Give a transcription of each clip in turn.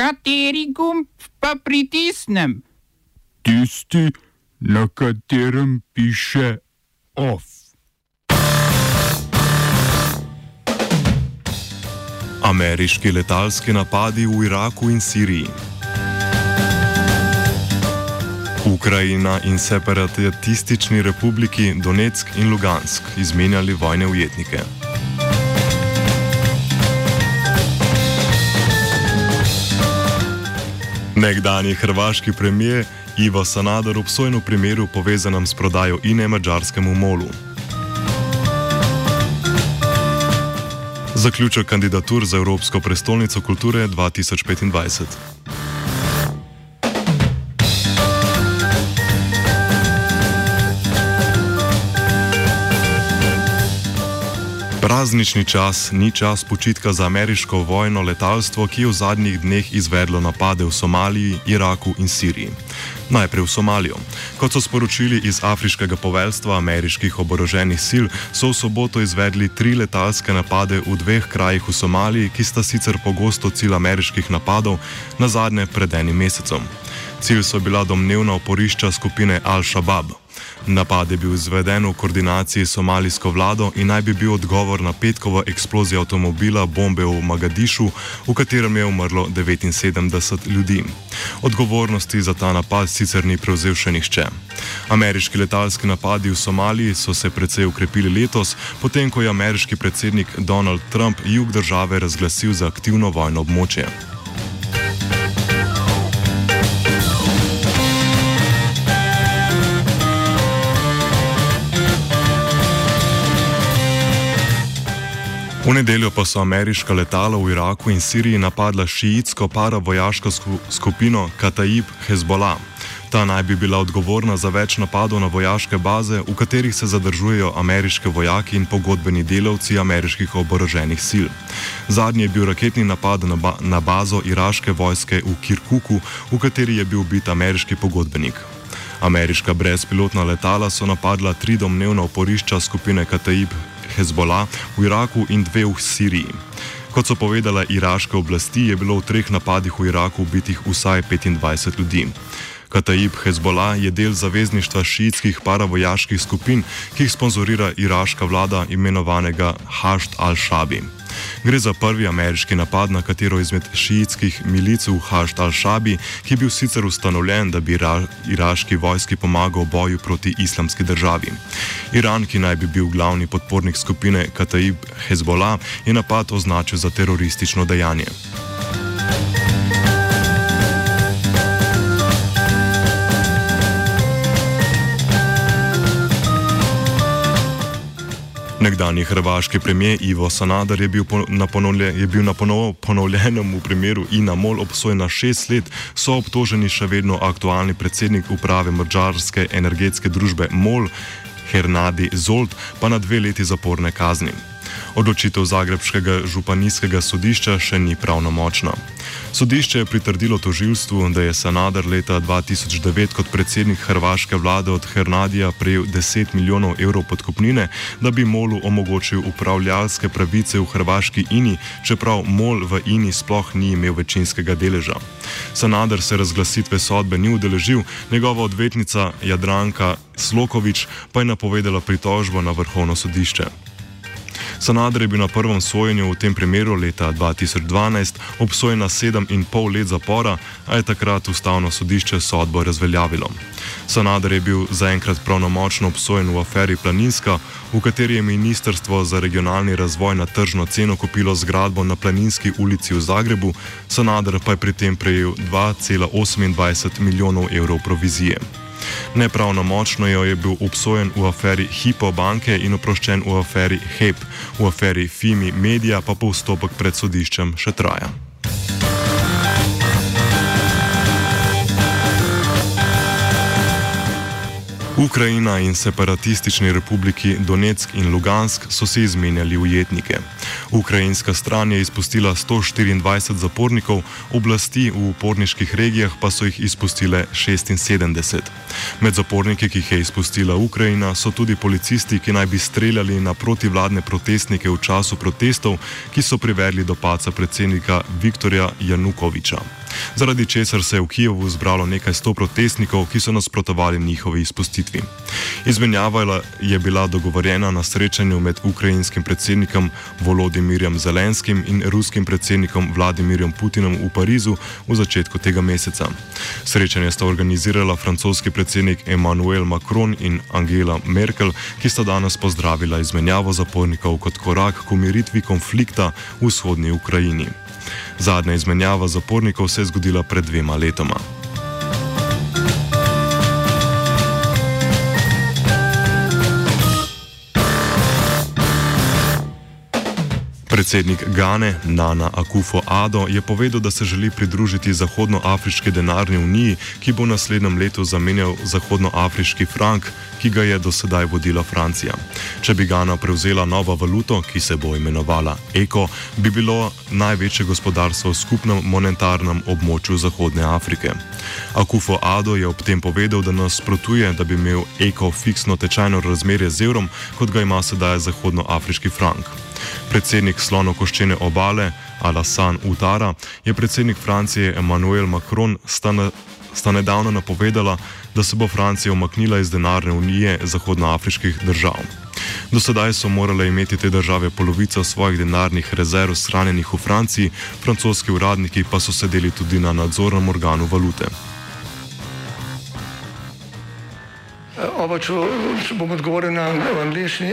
Kateri gumb pa pritisnem? Tisti, na katerem piše OF. Ameriški letalski napadi v Iraku in Siriji. Ukrajina in separatistični republiki Donetsk in Lugansk izmenjali vojne ujetnike. Nekdani hrvaški premijer Ivo Sanader obsojen v primeru povezanem s prodajo INE mađarskemu molu. Zaključek kandidatur za Evropsko prestolnico kulture 2025. Praznični čas ni čas počitka za ameriško vojno letalstvo, ki je v zadnjih dneh izvedlo napade v Somaliji, Iraku in Siriji. Najprej v Somalijo. Kot so sporočili iz afriškega poveljstva ameriških oboroženih sil, so v soboto izvedli tri letalske napade v dveh krajih v Somaliji, ki sta sicer pogosto cilj ameriških napadov, na zadnje pred enim mesecem. Cilj so bila domnevna oporišča skupine Al-Shabaab. Napad je bil izveden v koordinaciji s somalijsko vlado in naj bi bil odgovor na petkovo eksplozijo avtomobila bombe v Magadišu, v katerem je umrlo 79 ljudi. Odgovornosti za ta napad sicer ni prevzel še nihče. Ameriški letalski napadi v Somaliji so se precej ukrepili letos, potem ko je ameriški predsednik Donald Trump jug države razglasil za aktivno vojno območje. V nedeljo pa so ameriška letala v Iraku in Siriji napadla šiitsko paravojaško skupino Kataib Hezbollah. Ta naj bi bila odgovorna za več napadov na vojaške baze, v katerih se zadržujejo ameriške vojaki in pogodbeni delavci ameriških oboroženih sil. Zadnji je bil raketni napad na, ba na bazo iraške vojske v Kirkuku, v kateri je bil ubit ameriški pogodbenik. Ameriška brezpilotna letala so napadla tri domnevna oporišča skupine Kataib Hezbollah v Iraku in dve v Siriji. Kot so povedale iraške oblasti, je bilo v treh napadih v Iraku ubitih vsaj 25 ljudi. Kataib Hezbollah je del zavezništva šiitskih paravojaških skupin, ki jih sponzorira iraška vlada imenovanega Hašt al-Shabi. Gre za prvi ameriški napad na katero izmed šiitskih milic v Hašt al-Shabi, ki je bil sicer ustanovljen, da bi ira iraški vojski pomagal v boju proti islamski državi. Iran, ki naj bi bil glavni podpornik skupine Kataib Hezbollah, je napad označil za teroristično dejanje. Nekdani hrvaški premijer Ivo Sanader je bil na, ponovlje, je bil na ponov, ponovljenem v primeru Ina Mol obsojen na šest let, so obtoženi še vedno aktualni predsednik uprave mađarske energetske družbe Mol, Hernadi Zolt, pa na dve leti zaporne kazni. Odločitev Zagrebskega županijskega sodišča še ni pravnomočna. Sodišče je pritrdilo tožilstvu, da je Sanader leta 2009 kot predsednik hrvaške vlade od Hernadija prejel 10 milijonov evrov podkupnine, da bi Molu omogočil upravljalske pravice v hrvaški INI, čeprav Mol v INI sploh ni imel večinskega deleža. Sanader se razglasitve sodbe ni udeležil, njegova odvetnica Jadranka Slokovič pa je napovedala pritožbo na vrhovno sodišče. Sanader je bil na prvem sojenju v tem primeru leta 2012 obsojen na sedem in pol let zapora, a je takrat ustavno sodišče sodbo razveljavilo. Sanader je bil zaenkrat pravnomočno obsojen v aferi Planinska, v kateri je Ministrstvo za regionalni razvoj na tržno ceno kupilo zgradbo na Planinski ulici v Zagrebu, Sanader pa je pri tem prejel 2,28 milijonov evrov provizije. Nepravnomočno je bil obsojen v aferi Hipo banke in oproščen v aferi HEP, v aferi FIMI Media pa postopek pred sodiščem še traja. Ukrajina in separatistični republiki Donetsk in Lugansk so se izmenjali ujetnike. Ukrajinska stran je izpustila 124 zapornikov, oblasti v uporniških regijah pa so jih izpustile 76. Med zaporniki, ki jih je izpustila Ukrajina, so tudi policisti, ki naj bi streljali na protivladne protestnike v času protestov, ki so privedli do paca predsednika Viktorja Janukoviča. Zaradi česar se je v Kijevu zbralo nekaj sto protestnikov, ki so nasprotovali njihovi izpustitvi. Izmenjava je bila dogovorjena na srečanju med ukrajinskim predsednikom Volodimirjem Zelenskim in ruskim predsednikom Vladimirjem Putinom v Parizu v začetku tega meseca. Srečanje sta organizirala francoski predsednik Emmanuel Macron in Angela Merkel, ki sta danes pozdravila izmenjavo zapornikov kot korak k umiritvi konflikta v vzhodnji Ukrajini. Zadnja izmenjava zapornikov se je zgodila pred dvema letoma. Predsednik Gane Nana Akufo Ado je povedal, da se želi pridružiti Zahodnoafriški denarni uniji, ki bo v naslednjem letu zamenjal Zahodnoafriški frank, ki ga je do sedaj vodila Francija. Če bi Gana prevzela novo valuto, ki se bo imenovala Eko, bi bilo največje gospodarstvo v skupnem monetarnem območju Zahodne Afrike. Akufo Ado je ob tem povedal, da nasprotuje, da bi imel Eko fiksno tečajno razmerje z evrom, kot ga ima sedaj Zahodnoafriški frank. Predsednik slonokoščene obale Alassane Utara je predsednik Francije Emmanuel Macron sta, na, sta nedavno napovedala, da se bo Francija omaknila iz denarne unije zahodnoafriških držav. Do sedaj so morale imeti te države polovico svojih denarnih rezerv shranjenih v Franciji, francoski uradniki pa so sedeli tudi na nadzornem organu valute. Oba, če, če bom odgovoril na angliški.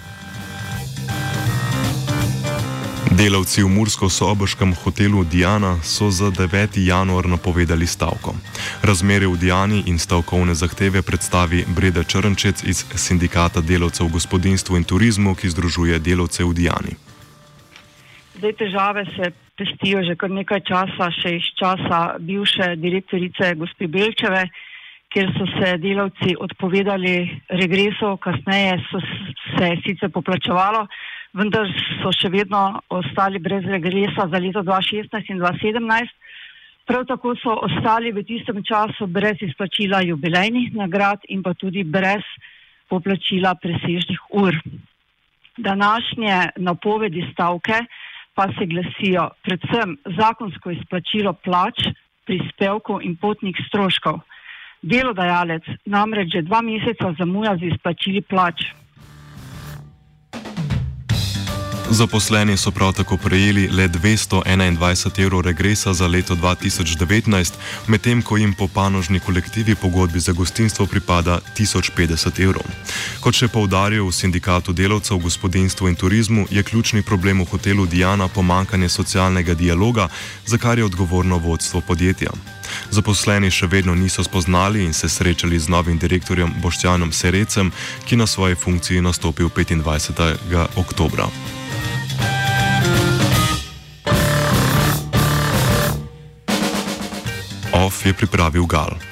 Delavci v Mursko-Soboškem hotelu Diana so za 9. januar napovedali stavko. Razmere v Diani in stavkovne zahteve predstavi Breda Črnčec iz Sindikata delavcev v gospodinstvu in turizmu, ki združuje delavce v Diani. Zdaj težave se pestijo že kar nekaj časa, še iz časa bivše direktorice gospe Belčeve, kjer so se delavci odpovedali regresov, kasneje so se sicer poplačevalo vendar so še vedno ostali brez regresa za leto 2016 in 2017. Prav tako so ostali v tistem času brez izplačila jubilejnih nagrad in pa tudi brez poplačila presežnih ur. Današnje napovedi stavke pa se glasijo predvsem zakonsko izplačilo plač, prispevkov in potnih stroškov. Delodajalec namreč že dva meseca zamuja z izplačili plač. Zaposleni so prav tako prejeli le 221 evrov regresa za leto 2019, medtem ko jim po panožni kolektivi pogodbi za gostinstvo pripada 1050 evrov. Kot še poudarijo v sindikatu delavcev v gospodinstvu in turizmu, je ključni problem v hotelu Diana pomankanje socialnega dialoga, za kar je odgovorno vodstvo podjetja. Zaposleni še vedno niso spoznali in se srečali z novim direktorjem Boštjanom Serecem, ki na svoji funkciji nastopi 25. oktobra. OF je pripravil Gal.